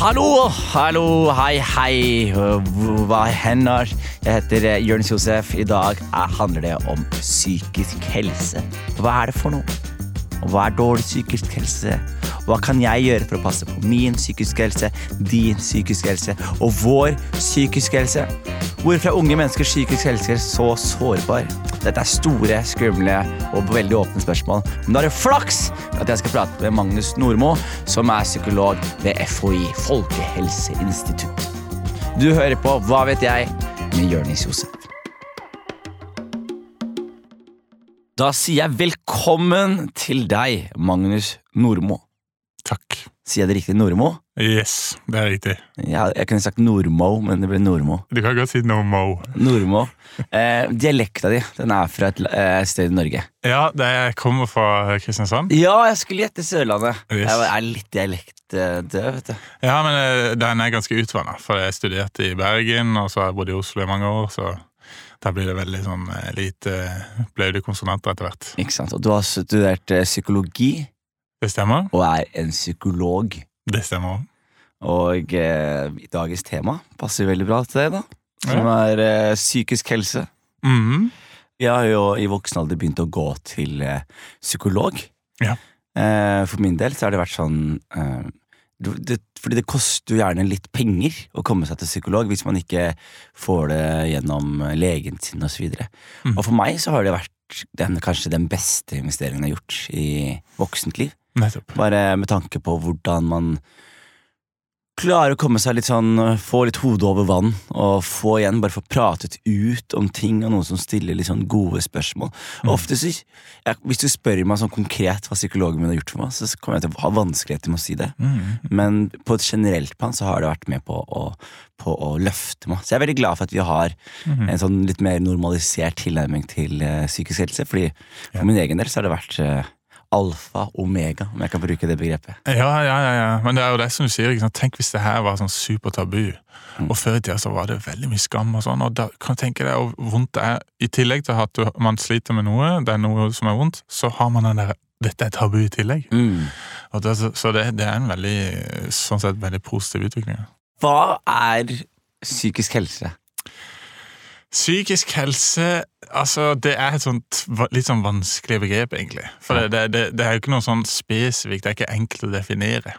Hallo, hallo, hei, hei. Hva hender? Jeg heter eh, Jonis Josef. I dag er- handler det om psykisk helse. Hva er det for noe? Og Hva er dårlig psykisk helse? Hva kan jeg gjøre for å passe på min psykiske helse, din psykiske helse og vår psykiske helse? Hvorfor er unge menneskers psykisk helse så sårbar? Dette er store, skumle og veldig åpne spørsmål. Men da er det flaks at jeg skal prate med Magnus Nordmo, som er psykolog ved FHI, Folkehelseinstitutt. Du hører på Hva vet jeg? med Jørnis Josef. Da sier jeg velkommen til deg, Magnus Nordmo. Sier jeg det riktig? Nordmo? Yes, det er riktig. Ja, jeg kunne sagt Nordmo, men det ble Nordmo. Du kan godt si Nordmo. mo. Nordmo. Eh, dialekta di, den er fra et eh, sted i Norge. Ja, det jeg kommer fra Kristiansand. Ja, jeg skulle gjette Sørlandet. Yes. Jeg er litt dialektdød, vet du. Ja, men eh, den er ganske utvanna, for jeg studerte i Bergen, og så har jeg bodd i Oslo i mange år, så da blir det veldig sånn eh, lite blaute konsonanter etter hvert. Ikke sant? Og du har studert eh, psykologi, Det stemmer? og er en psykolog. Det stemmer. Og eh, dagens tema passer veldig bra til deg, da. Som er eh, psykisk helse. Mhm. Jeg har jo i voksen alder begynt å gå til eh, psykolog. Ja. Eh, for min del så har det vært sånn eh, det, Fordi det koster jo gjerne litt penger å komme seg til psykolog hvis man ikke får det gjennom legen sin osv. Og, Mm. og for meg så har det vært den, kanskje den beste investeringen jeg har gjort i voksent liv. Nettopp. Bare med tanke på hvordan man klarer å komme seg litt sånn Få litt hodet over vann og få igjen, bare få pratet ut om ting og noen som stiller litt sånn gode spørsmål. Mm. ofte så, jeg, Hvis du spør meg sånn konkret hva psykologen min har gjort for meg, så kommer jeg til å ha vanskeligheter med å si det. Mm. Men på et generelt plan så har det vært med på å, på å løfte meg. Så jeg er veldig glad for at vi har mm. en sånn litt mer normalisert tilnærming til uh, psykisk helse. Fordi for min egen del så har det vært eh, alfa omega, om jeg kan bruke det begrepet. Ja, ja, ja, ja. Men det er jo det som du sier. Tenk hvis det her var sånn supertabu. Og før i tida så var det veldig mye skam og sånn. Og da kan du tenke deg hvor vondt det er. I tillegg til at man sliter med noe, det er noe som er vondt, så har man den der Dette er tabu i tillegg. Mm. Det, så det, det er en veldig sånn sett veldig positiv utvikling. Hva er psykisk helse? Psykisk helse altså det er et sånt litt sånn vanskelig begrep, egentlig. For det, det, det, er jo ikke noe sånn spesifikt, det er ikke enkelt å definere.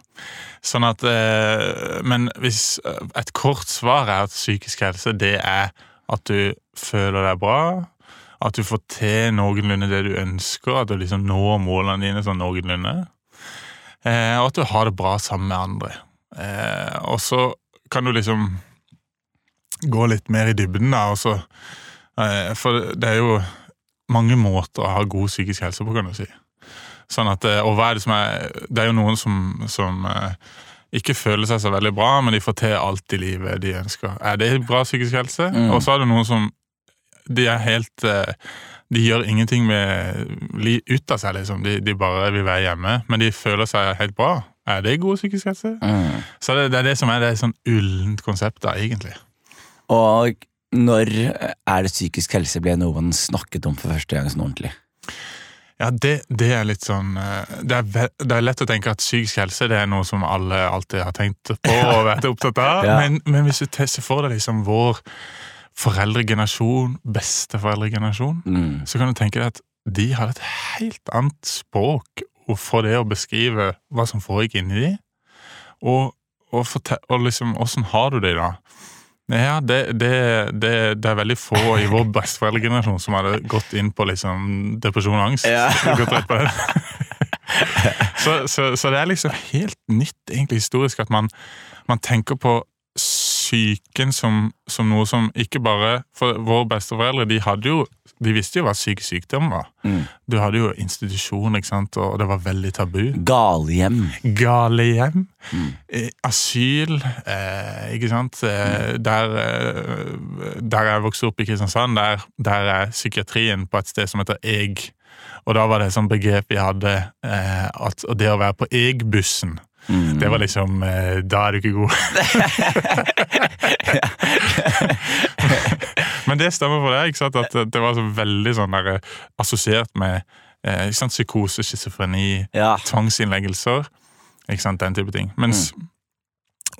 Sånn at, eh, Men hvis eh, et kort svar er at psykisk helse, det er at du føler deg bra, at du får til noenlunde det du ønsker, at du liksom når målene dine sånn noenlunde, eh, og at du har det bra sammen med andre. Og så kan du liksom gå litt mer i dybden, da, Også, eh, For det er jo mange måter å ha god psykisk helse på, kan du si. Sånn at, eh, og hva er det som er Det er jo noen som, som eh, ikke føler seg så veldig bra, men de får til alt i livet de ønsker. Er det bra psykisk helse? Mm. Og så er det noen som De er helt De gjør ingenting med ut av seg, liksom. De, de bare vil være hjemme, men de føler seg helt bra. Er det god psykisk helse? Mm. Så det, det er det som er det sånn ullent konsept, da, egentlig. Og når er det psykisk helse ble noe man snakket om for første gang sånn ordentlig? Ja, det, det er litt sånn eh, det er, det er lett å tenke at psykisk helse det er noe som alle alltid har tenkt på og vært opptatt av. Ja. Men, men hvis du ser for deg liksom vår foreldregenerasjon, besteforeldregenerasjon, Mm. så kan du tenke deg at de hadde et helt annet språk for det å beskrive hva som foregikk inni de. Og, og, og liksom, åssen har du det da? Ja, det, det, det, det er veldig få i vår besteforeldregenerasjon som hadde gått inn på liksom depresjon og angst. Ja. Gått rett på det. så, så, så det er liksom helt nytt, egentlig historisk, at man, man tenker på psyken som, som noe som ikke bare For våre besteforeldre de hadde jo de visste jo hva psykisk sykdom var. Mm. Du hadde jo institusjon, ikke sant, og det var veldig tabu. Galehjem. Galehjem, Mm. eh, asyl, eh, ikke sant. Eh, der, eh, der jeg vokste opp i Kristiansand, der, der er psykiatrien på et sted som heter EG. Og da var det et sånt begrep vi hadde, eh, at og det å være på EG-bussen, Mm. det var liksom eh, Da er du ikke god. Men det stemmer for deg, ikke sant? at det var så veldig sånn der, eh, assosiert med eh, ikke sant? psykose, schizofreni, Ja. tvangsinnleggelser. Ikke sant, den type ting. Mens,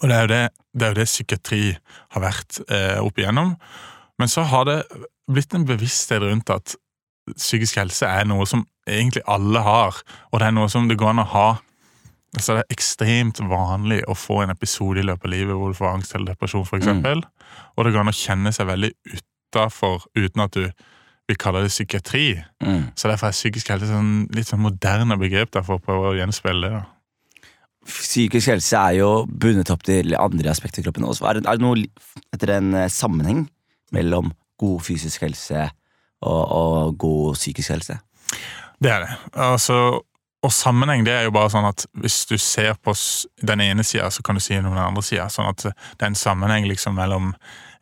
Og det er jo det, det, er jo det psykiatri har vært eh, opp igjennom. Men så har det blitt en bevissthet rundt at psykisk helse er noe som egentlig alle har, og det er noe som det går an å ha. Altså Det er ekstremt vanlig å få en episode i løpet av livet hvor du får angst eller depresjon, f.eks. Mm. Og det går an å kjenne seg veldig utafor uten at du vil kalle det psykiatri. Mm. Så derfor er psykisk helse sånn, litt sånn moderne begrep der for å prøve å gjenspeile det. Psykisk helse er jo bundet opp til andre aspekter i kroppen. Også. Er, det, er det noe etter en eh, sammenheng mellom god fysisk helse og, og god psykisk helse? Det er det. Altså, og sammenheng det er jo bare sånn at hvis du ser på den ene sida, så kan du si noe om den andre sida. Sånn at det er en sammenheng liksom mellom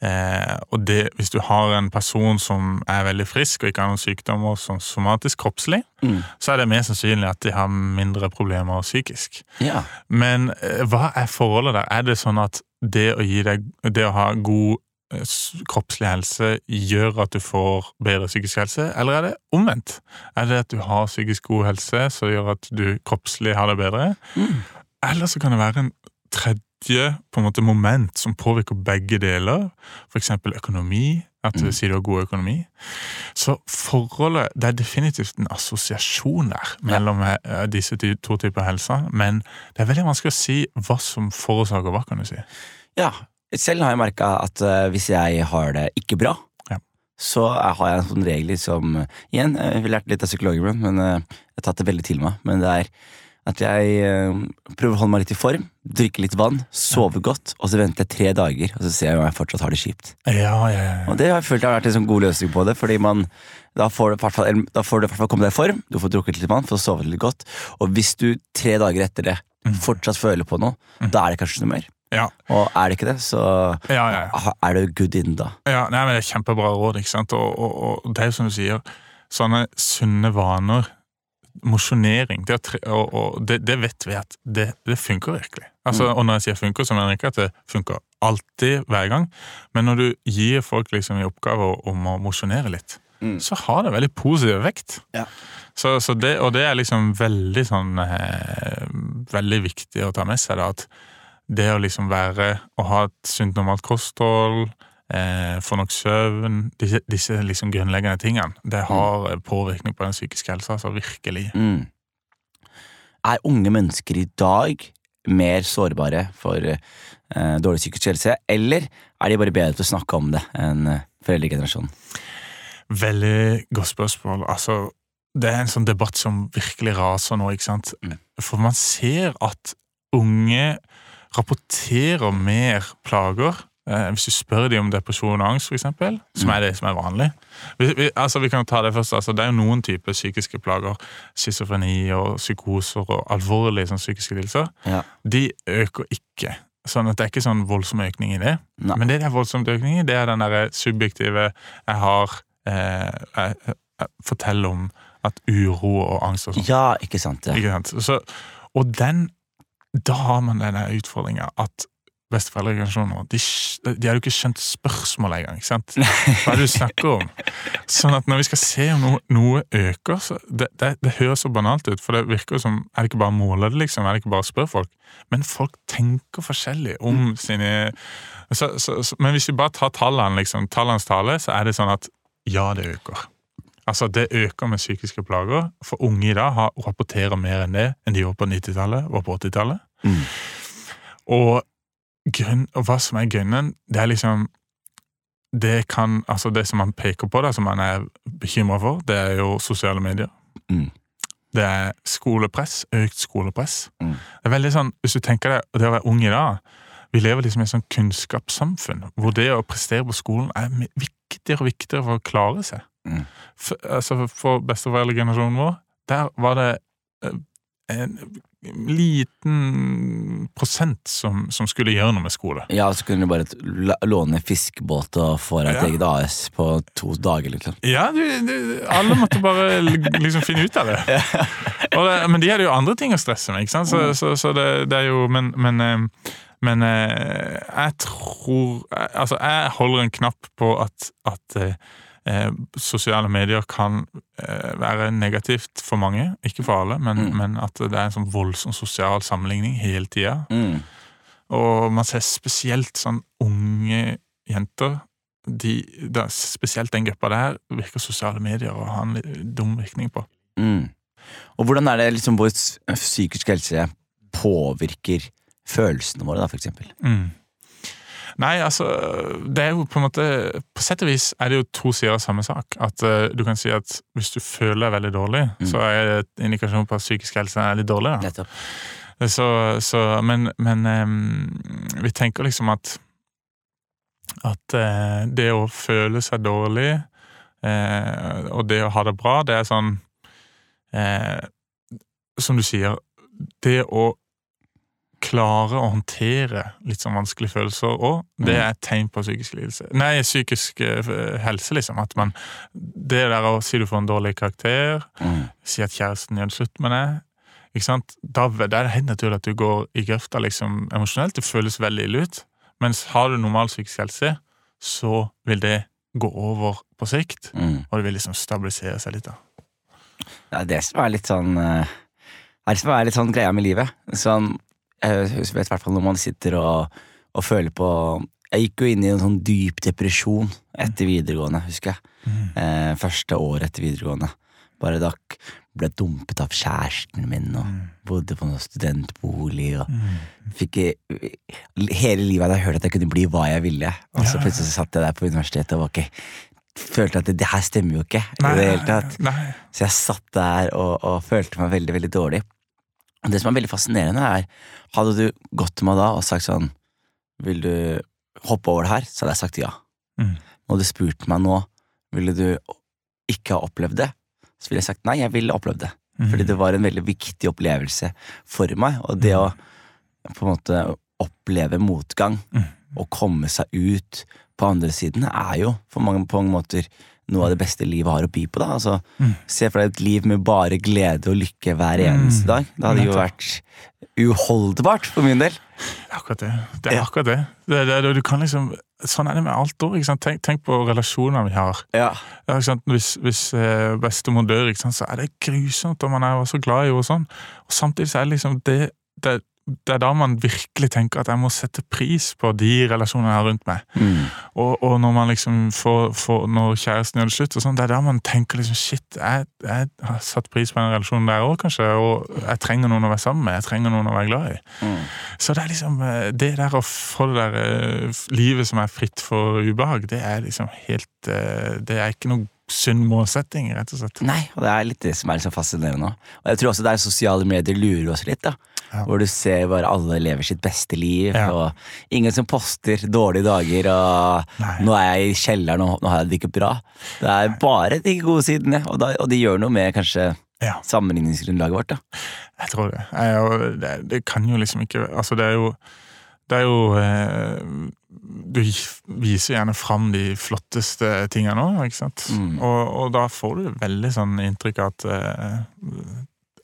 eh, Og det, hvis du har en person som er veldig frisk og ikke har noen sykdommer som somatisk kroppslig, mm. så er det mer sannsynlig at de har mindre problemer psykisk. Ja. Men eh, hva er forholdet der? Er det sånn at det å, deg, det å ha god Eh, kroppslig helse gjør at du får bedre psykisk helse, eller er det omvendt? Er det at du har psykisk god helse som gjør at du kroppslig har det bedre? Mm. Eller så kan det være en tredje på en måte moment som påvirker begge deler, f.eks. økonomi, at du mm. sier du har god økonomi. Så forholdet Det er definitivt en assosiasjon der mellom ja. Eh, disse to typer helse, men det er veldig vanskelig å si hva som forårsaker hva, kan du si. Ja, selv har jeg merka at uh, hvis jeg har det ikke bra, ja. så har jeg en sånn regel som Igjen, jeg har lært litt av psykologen men jeg har tatt det veldig til meg. Men det er at jeg prøver å holde meg litt i form, drikke litt vann, sove ja. godt, og så venter jeg tre dager, og så ser jeg om jeg fortsatt har det kjipt. Ja, ja, og det har jeg følt har vært en sånn god løsning på det, fordi man da får du i hvert fall komme deg i form, du får drukket litt vann, får sove litt godt, og hvis du tre dager etter det mm. fortsatt føler på noe, mm. da er det kanskje noe mer. Ja. Og er det ikke det, så ja, ja, er det good in, da. Ja, nei, men Det er kjempebra råd. ikke sant? Og, og, og det er jo som du sier, sånne sunne vaner, mosjonering, det, det, det, vet vi at det, det funker virkelig. Altså, mm. Og når jeg sier funker, så mener jeg ikke at det funker alltid, hver gang. Men når du gir folk liksom i oppgave om å mosjonere litt, mm. så har det veldig positiv vekt. Ja. Så, så det, og det er liksom veldig sånn eh, Veldig viktig å ta med seg. da, at det å liksom være Å ha et sunt, normalt kosthold, eh, få nok søvn Disse, disse liksom grunnleggende tingene, det mm. har mm. påvirkning på den psykiske helsa. Altså virkelig. Mm. Er unge mennesker i dag mer sårbare for eh, dårlig psykisk helse, eller er de bare bedre til å snakke om det enn eh, foreldregenerasjonen? Veldig godt spørsmål. Altså, det er en sånn debatt som virkelig raser nå, ikke sant. Mm. For man ser at unge rapporterer mer plager. Eh, hvis du spør dem om depresjon og angst, eksempel, som er det som er vanlig vi, vi, altså vi kan ta Det først, altså det er jo noen typer psykiske plager. Schizofreni og psykoser og alvorlige sånn, psykiske lidelser. Ja. De øker ikke. Sånn at Det er ikke sånn voldsom økning i det. Nei. Men det det er voldsom økning i, det er den der subjektive jeg har eh, jeg, jeg forteller om at uro og angst og sånn. Ja, ikke sant, ja. Ikke sant? Så, og den da har man denne utfordringa at besteforeldregenerasjonen de, de hadde jo ikke skjønt spørsmålet engang. ikke sant? Hva er det du snakker om? Sånn at når vi skal se om noe, noe øker så det, det, det, høres så banalt ut, for det virker som Er det ikke bare å måle det, liksom? Er det ikke bare å spørre folk? Men folk tenker forskjellig om mm. sine så, så, så, Men hvis vi bare tar tallene, liksom, tallenes tale, så er det sånn at ja, det øker. Altså, Det øker med psykiske plager. For unge i dag har, rapporterer mer enn det enn de gjorde på 90-tallet og på 80-tallet. Mm. Og, og, hva som er grunnen, det er liksom Det kan, altså det som man peker på, det, som man er bekymra for, det er jo sosiale medier. Mm. Det er skolepress. Økt skolepress. Mm. Det er veldig sånn, Hvis du tenker deg det å være ung i dag Vi lever liksom i et sånn kunnskapssamfunn hvor det å prestere på skolen er viktigere og viktigere for å klare seg. Mm. For, altså for besteforeldregenerasjonen vår, der var det eh, en liten prosent som, som, skulle gjøre noe med skole. Ja, så kunne du bare låne fiskebåt og få deg et ja. eget AS på to dager, liksom. Ja, du, du, alle måtte bare liksom finne ut av det. det. Men de hadde jo andre ting å stresse med, ikke sant? Så, så, så det, det, er jo Men, men, eh, men eh, jeg tror Altså, jeg holder en knapp på at, at eh, sosiale medier kan eh, være negativt for mange. Ikke for alle, men, mm. men, at det er en sånn voldsom sosial sammenligning hele tida. Mm. Og man ser spesielt sånn unge jenter de, da, Spesielt den gruppa der virker sosiale medier å ha en dum virkning på. Mm. Og hvordan er det liksom vår psykiske psykisk helse påvirker følelsene våre, da, for eksempel? Mm. Nei, altså Det er jo på en måte På sett og vis er det jo to sider av samme sak. At uh, du kan si at hvis du føler deg veldig dårlig, Mm. så er det et indikasjon på at psykisk helse er litt dårlig. da. Så, så, men men um, vi tenker liksom at at uh, det å føle seg dårlig uh, og det å ha det bra, det er sånn Som du sier, det å klare å håndtere litt sånn vanskelige følelser òg, det er et tegn på psykisk lidelse. Nei, psykisk eh, helse, liksom. At man Det der å si du får en dårlig karakter, Mm. si at kjæresten gjør slutt med det Ikke sant? Da, da er det helt naturlig at du går i grøfta liksom, emosjonelt. Det føles veldig ille ut. Mens har du normal psykisk helse, så vil det gå over på sikt, Mm. og det vil liksom stabilisere seg litt. da. Det er det som er litt sånn eh, Det er det som er litt sånn greia med livet. Sånn, jeg vet i hvert fall når man sitter og, og føler på Jeg gikk jo inn i en sånn dyp depresjon etter videregående, husker jeg. Eh, første året etter videregående. Bare da ble dumpet av kjæresten min og bodde på noen studentbolig. og fikk i- Hele livet hadde jeg hørt at jeg kunne bli hva jeg ville, og så Ja. plutselig satt jeg der på universitetet og var ikke følte at det, det her stemmer jo ikke. i det hele tatt. Nei. Så jeg satt der og, og følte meg veldig, veldig dårlig. Det som er veldig fascinerende, er Hadde du gått til meg da og sagt sånn Vil du hoppe over det her? Så hadde jeg sagt ja. Mm. Og du spurte meg nå Ville du ikke ha opplevd det? Så ville jeg sagt nei, jeg ville opplevd det. Mm. Fordi det var en veldig viktig opplevelse for meg. Og det å på en måte oppleve motgang Mm. og komme seg ut på andre siden, er jo for mange, på mange måter noe av det beste livet har å by på. da altså, Mm. Se for deg et liv med bare glede og lykke hver eneste Mm. dag. Det hadde jo vært uholdbart for min del. Det er akkurat det. Det er akkurat det. det, det, du kan liksom, sånn er det med alt òg. Tenk, tenk på relasjoner vi har. Ja. Hvis, hvis eh, bestemor dør, så er det grusomt, og man er så glad i henne. Og sånn. Og samtidig så er det liksom det, det, det er da man virkelig tenker at jeg må sette pris på de relasjonene jeg har rundt meg. Mm. Og, og når man liksom får, får Når kjæresten gjør det slutt, og sånn, det er da man tenker liksom shit, jeg, jeg har satt pris på den relasjonen der òg, kanskje. Og jeg trenger noen å være sammen med. Jeg trenger noen å være glad i. Mm. Så det er liksom eh, Det der å få det der eh, livet som er fritt for ubehag, det er liksom helt eh, Det er ikke noe sunn målsetting, rett og slett. Nei, og det er litt det som er så fascinerende òg. Og jeg tror også det er sosiale medier lurer oss litt, da. Ja. Hvor du ser bare alle lever sitt beste liv, Ja. og ingen som poster dårlige dager, og Nei. nå er jeg i kjelleren, og nå har jeg det ikke bra. Det er bare de gode sidene, og, da, og de gjør noe med kanskje Ja, sammenligningsgrunnlaget vårt, da. jeg tror det. Jeg, det. Det kan jo liksom ikke Altså, det er jo Det er jo eh, Du viser gjerne fram de flotteste tingene òg, ikke sant? Mm. Og, og da får du veldig sånn inntrykk av at eh,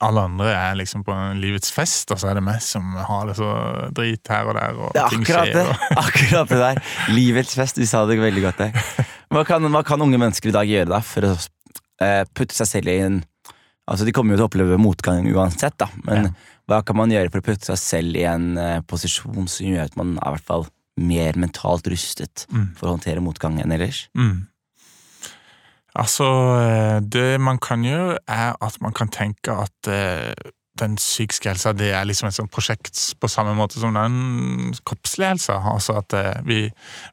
alle andre er liksom på en livets fest, og så er det meg som har det så drit her og der. Og Det ting det! skjer, og- Akkurat det der. Livets fest, du sa det veldig godt Det. Hva kan, hva kan unge mennesker i dag gjøre da for å eh, putte seg selv i en Altså, De kommer jo til å oppleve motgang uansett, da, men Ja. hva kan man gjøre for å putte seg selv i en eh, posisjon som gjør at man i hvert fall mer mentalt rustet Mm. for å håndtere motgang enn ellers? Mm. Altså, eh, det man kan gjøre, er at man kan tenke at eh, den psykiske helsa det er liksom et sånt prosjekt på samme måte som den kroppslige helsa. Altså at eh, vi,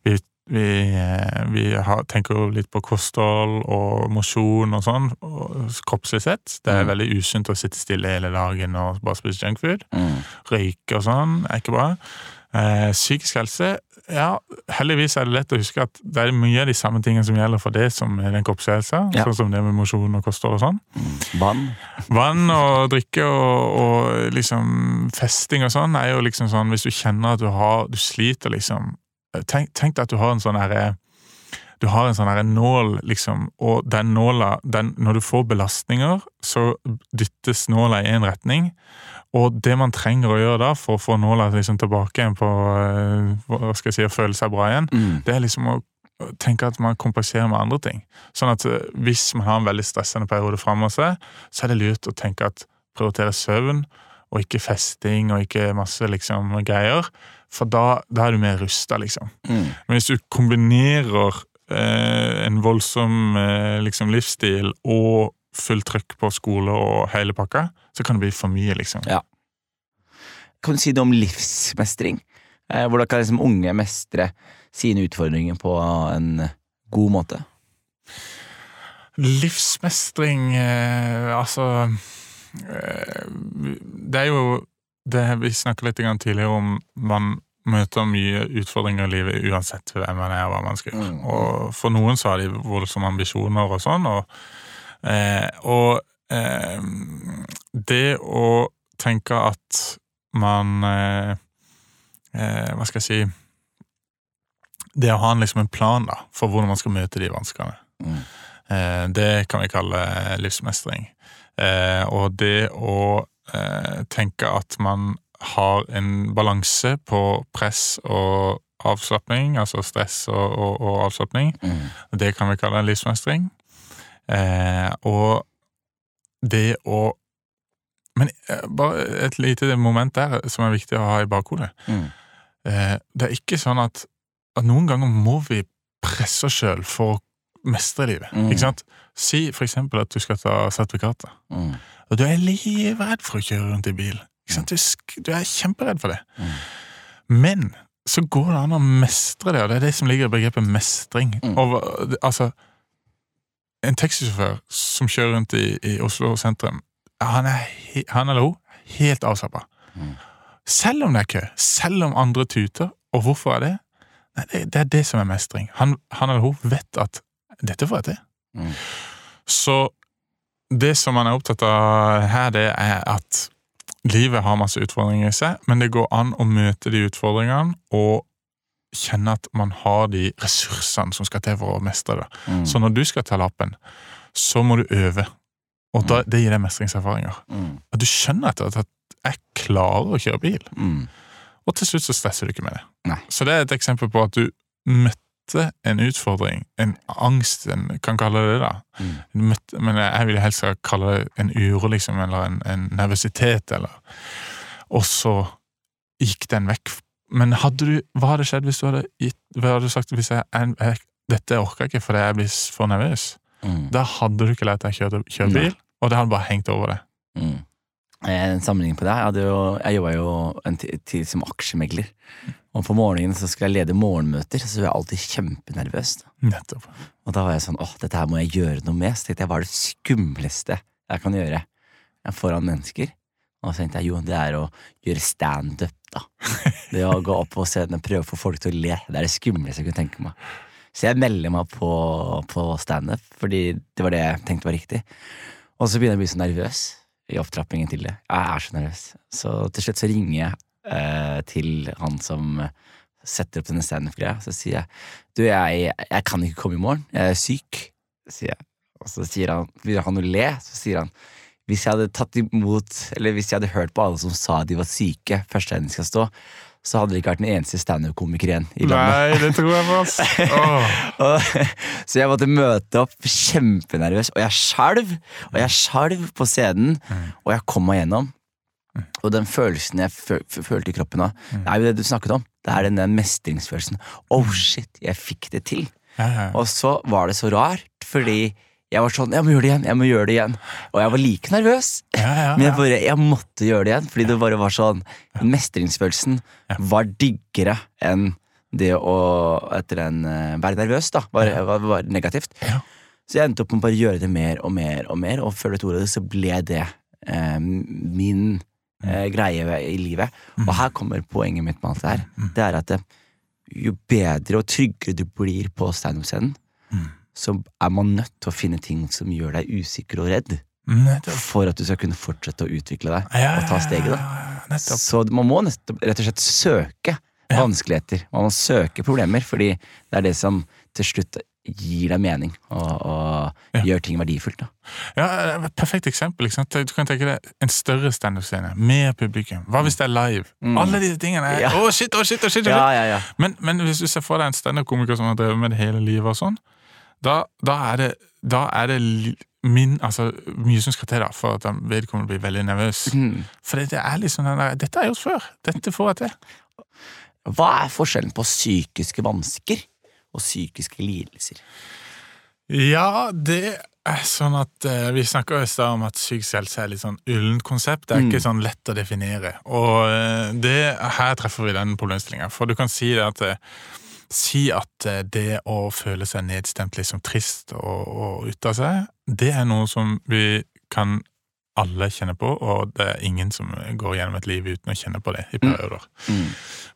vi, vi, eh, vi har, tenker jo litt på kosthold og mosjon og sånn, og kroppslig sett. Det er Mm. veldig usunt å sitte stille hele dagen og bare spise junkfood. Mm. Røyke og sånn er ikke bra. Eh, psykisk helse ja, heldigvis er det lett å huske at det er mye av de samme tingene som gjelder for det som er den kroppshelsa. Ja. Sånn som det med mosjon og kosthold og sånn. Mm. Vann? Vann og drikke og, og liksom festing og sånn er jo liksom sånn Hvis du kjenner at du har Du sliter, liksom Tenk, tenk at du har en sånn herre du har en sånn her nål, liksom, og den nåla den, Når du får belastninger, så dyttes nåla i én retning. Og det man trenger å gjøre da for å få nåla liksom tilbake igjen på eh, hva skal jeg si, å føle seg bra igjen, Mm. det er liksom å tenke at man kompenserer med andre ting. Sånn at eh, hvis man har en veldig stressende periode framover seg, så er det lurt å tenke at prioritere søvn, og ikke festing og ikke masse liksom greier. For da, da er du mer rusta, liksom. Mm. Men hvis du kombinerer en voldsom eh, liksom livsstil og fullt trøkk på skole og hele pakka, så kan det bli for mye, liksom. Ja. Kan du si noe om livsmestring? Eh, hvordan kan liksom unge mestre sine utfordringer på en god måte? Livsmestring eh, Altså eh, Det er jo det Vi snakka litt tidligere om man møter mye utfordringer i livet uansett hvem man er og hva man skal gjøre. Mm. Og for noen så har de voldsomme ambisjoner og sånn, og, eh, og eh, det å tenke at man eh, eh, Hva skal jeg si Det å ha en, liksom en plan da, for hvordan man skal møte de vanskene. Mm. Eh, det kan vi kalle livsmestring. Eh, og det å eh, tenke at man har en balanse på press og avslapning, altså stress og, og, og avslapning, Mm. det kan vi kalle en livsmestring. Eh, og det å Men eh, bare et lite moment der som er viktig å ha i bakhodet. Mm. Eh, det er ikke sånn at, at noen ganger må vi presse oss sjøl for å mestre livet. Mm. Ikke sant? Si for eksempel at du skal ta sertifikatet, Mm. og du er livredd for å kjøre rundt i bil. Du, du er kjemperedd for det. Mm. Men så går det an å mestre det, og det er det som ligger i begrepet mestring. Mm. Og, altså, en taxisjåfør som kjører rundt i, i Oslo sentrum, han, er han eller hun helt avslappa. Mm. Selv om det er kø, selv om andre tuter. Og hvorfor er det? Nei, det, det er det som er mestring. Han, han eller hun vet at dette får jeg til. Mm. Så det som man er opptatt av her, det er at livet har masse utfordringer i seg, men det går an å møte de utfordringene og kjenne at man har de ressursene som skal til for å mestre det. Mm. Så når du skal ta lappen, så må du øve. Og da, det gir deg mestringserfaringer. Mm. At du skjønner etter at jeg klarer å kjøre bil. Mm. Og til slutt så stresser du ikke med det. Nei. Så det er et eksempel på at du møtte en utfordring, en angst, en kan kalle det det. Mm. Møtte, men jeg ville helst kalle det en uro, liksom, eller en, en nervøsitet, eller Og så gikk den vekk. Men hadde du, hva hadde skjedd hvis du hadde gitt Hva hadde du sagt hvis jeg, jeg, jeg Dette orker jeg ikke fordi jeg blir for nervøs. Mm. Da hadde du ikke lært deg å kjøre, kjøre bil, og det hadde bare hengt over deg. Mm. En sammenligning på det. Jeg, hadde jo, jeg jobba jo en tid som aksjemegler. Og på morgenen så skulle jeg lede morgenmøter, så var jeg alltid kjempenervøs. Nettopp. Og da var jeg sånn åh, dette her må jeg gjøre noe med. Så tenkte jeg hva er det skumleste jeg kan gjøre foran mennesker? Og så tenkte jeg jo, det er å gjøre standup, da. Det å gå opp på scenen og prøve å få folk til å le. Det er det skumleste jeg kunne tenke meg. Så jeg melder meg på, på standup, fordi det var det jeg tenkte var riktig. Og så begynner jeg å bli så nervøs i opptrappingen til det. Jeg er så nervøs. Så til slutt så ringer jeg eh, til han som setter opp denne standup-greia. Så sier jeg du, jeg, jeg kan ikke komme i morgen. Jeg er syk, sier jeg. Og så sier han, begynner han å le, så sier han hvis jeg hadde tatt imot, eller hvis jeg hadde hørt på alle som sa de var syke første gang de skal stå, så hadde det ikke vært den eneste standup-komiker igjen i landet. Nei, det tror jeg på, ass. Åh. Så jeg måtte møte opp kjempenervøs, og jeg skjelv. og jeg skjelv på scenen, og jeg kom meg gjennom. Og den følelsen jeg følte i kroppen da, det er jo det du snakket om. Det er den der mestringsfølelsen. Oh shit, jeg fikk det til. Og så var det så rart, fordi jeg var sånn, jeg må gjøre det igjen, jeg må gjøre det igjen. Og jeg var like nervøs, Ja, ja, men jeg bare, jeg måtte gjøre det igjen, fordi det bare var sånn, mestringsfølelsen var diggere enn det å, etter en, eh, være nervøs da, var, var, var negativt. Ja. Så jeg endte opp med å bare gjøre det mer og mer og mer, og før du tok det, så ble det eh, min eh, greie i livet. Mm. Og her kommer poenget mitt med alt det her. Det er at det, jo bedre og tryggere du blir på standup-scenen, Mm. Så er man nødt til å finne ting som gjør deg usikker og redd, Nettopp. for at du skal kunne fortsette å utvikle deg Ja, og ta steget. da. Så man må nettopp, rett og slett søke vanskeligheter. Man må søke problemer, fordi det er det som til slutt gir deg mening og, og Ja. gjør ting verdifullt. da. Ja, et Perfekt eksempel. Du kan tenke deg En større standup-scene, mer publikum. Hva hvis det er live? Mm. Alle disse tingene er Ja. oh, shit, oh, shit, oh, shit, oh, shit. Ja. Men, men hvis du ser for deg en standup-komiker som har drevet med det hele livet, og sånn, da, da er det, da er det min, altså, mye som skal til da, for at vedkommende blir veldig nervøs. Mm. For det er liksom der Dette har jeg gjort før. Dette får jeg til. Hva er forskjellen på psykiske vansker og psykiske lidelser? Ja, det er sånn at eh, Vi snakka i stad om at psykisk helse er litt sånn ullent konsept. Det er ikke sånn lett å definere. Og eh, det, her treffer vi den problemstillinga. For du kan si det at eh, Si at eh, det å føle seg nedstemt, liksom trist og, og ute av seg, det er noe som vi kan alle kjenne på, og det er ingen som går gjennom et liv uten å kjenne på det i perioder. Mm.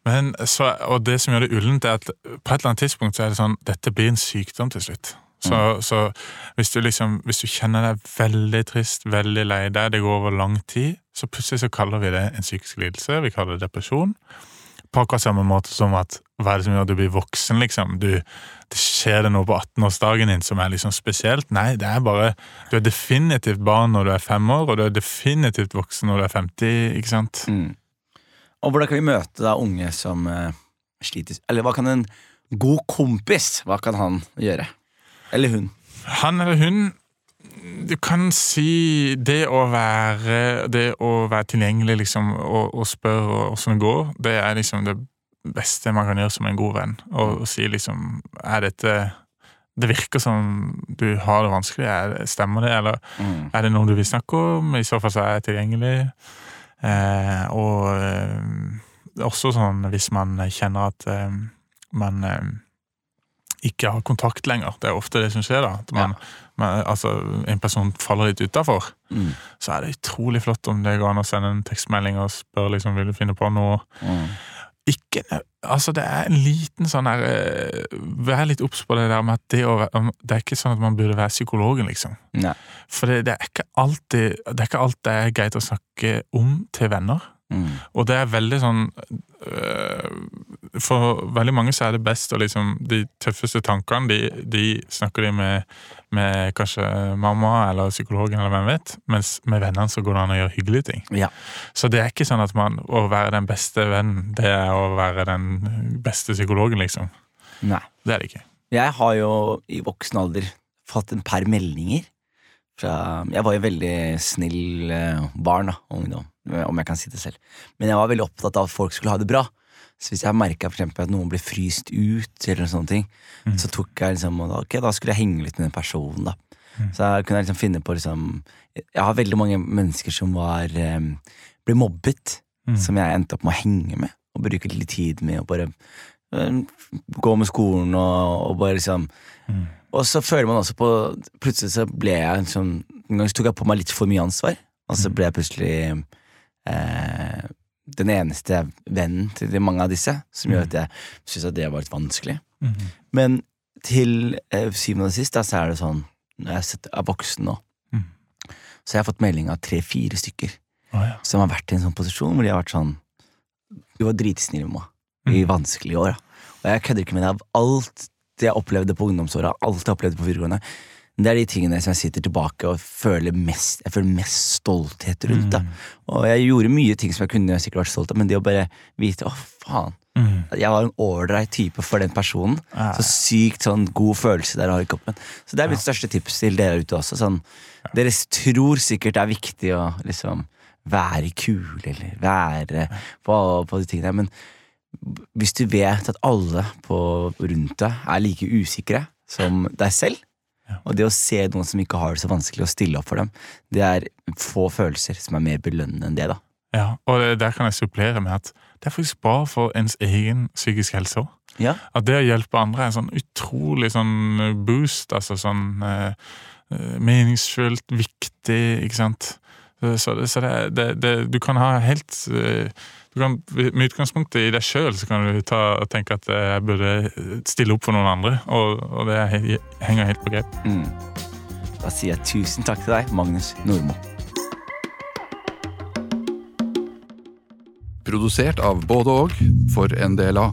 Men så, og det som gjør det ullent, er at på et eller annet tidspunkt så er det sånn dette blir en sykdom til slutt. Så, så hvis, du liksom, hvis du kjenner deg veldig trist, veldig lei deg, det går over lang tid, så plutselig så kaller vi det en psykisk lidelse. Vi kaller det depresjon. På akkurat samme måte som at hva er det som gjør at du blir voksen, liksom? Du, det skjer det noe på 18-årsdagen din som er liksom spesielt? Nei, det er bare Du er definitivt barn når du er fem år, og du er definitivt voksen når du er 50, ikke sant? Mm. Og hvordan kan vi møte da unge som uh, sliter Eller hva kan en god kompis Hva kan han gjøre? Eller hun? Han eller hun Du kan si det å være Det å være tilgjengelig liksom, og, og spørre åssen det går, det er liksom det beste man kan gjøre som en god venn. Og, og si liksom Er dette Det virker som du har det vanskelig. Det- stemmer det, eller Mm. er det noe du vil snakke om? I så fall så er jeg tilgjengelig. Eh, og eh, også sånn hvis man kjenner at eh, man eh, ikke har kontakt lenger. Det er ofte det som skjer, da. At man, man, altså, en person faller litt utafor. Mm. Så er det utrolig flott om det går an å sende en tekstmelding og spørre liksom, vil du finne på noe. Mm. Ikke, altså Det er en liten sånn her eh, Vær litt obs på det der med at det å Det er ikke sånn at man burde være psykologen, liksom. Nei. For det, det er ikke alltid Det er ikke alt det er greit å snakke om til venner. Mm. Og det er veldig sånn øh, For veldig mange så er det best å liksom De tøffeste tankene, de, de snakker de med, med kanskje mamma eller psykologen eller hvem vet, mens med vennene så går det an å gjøre hyggelige ting. Ja. Så det er ikke sånn at man å være den beste vennen, det er å være den beste psykologen, liksom. Nei. Det er det ikke. Jeg har jo i voksen alder fått en par meldinger fra Jeg var jo veldig snill eh, barn, da, ungdom, om jeg kan si det selv. Men jeg var veldig opptatt av at folk skulle ha det bra. Så hvis jeg merka at noen ble fryst ut, eller sånne ting, så tok jeg liksom Ok, da skulle jeg henge litt med den personen, da. Så jeg kunne liksom finne på liksom Jeg har veldig mange mennesker som var eh, ble mobbet, som jeg endte opp med å henge med, og bruke litt tid med, og bare eh, gå med skolen og, og bare liksom og så føler man også på Plutselig så ble jeg liksom En gang så tok jeg på meg litt for mye ansvar, og så ble jeg plutselig eh, den eneste vennen til de mange av disse, som gjør at jeg syns at det var litt vanskelig. Mhm. Men til eh, syvende og sist da, så er det sånn Når jeg er sett- er voksen nå, mm. så har jeg fått melding av tre-fire stykker oh, ja. som har vært i en sånn posisjon hvor de har vært sånn Du var dritsnill med meg i vanskelige år. Da. Og jeg kødder ikke med deg. av alt jeg opplevde på ungdomsåra, alt jeg opplevde på videregående. Det er de tingene som jeg sitter tilbake og føler mest Jeg føler mest stolthet rundt. Da. Og jeg gjorde mye ting som jeg kunne sikkert vært stolt av, men det å bare vite å faen, Mhm. jeg var en ålreit type for den personen. Ja. Så sykt sånn god følelse der å ha i kroppen. Så det er mitt største tips til dere ute også. Sånn, Dere tror sikkert det er viktig å liksom være kul, eller være på, på de tingene, men hvis du vet at alle på rundt deg er like usikre som deg selv, og det å se noen som ikke har det så vanskelig, og stille opp for dem, det er få følelser som er mer belønnende enn det, da. Ja, og der kan jeg supplere med at det er faktisk bra for ens egen psykisk helse òg. Ja. At det å hjelpe andre er en sånn utrolig sånn boost, altså sånn eh, eh, meningsfullt, viktig, ikke sant. Så, så, det, det, det, Du kan ha helt eh, kan, Med utgangspunktet i deg sjøl kan du ta tenke at jeg burde stille opp for noen andre, og, og det er henger helt på grep. Mm. Da sier jeg tusen takk til deg, Magnus Nordmo. Produsert av både og for NDLA.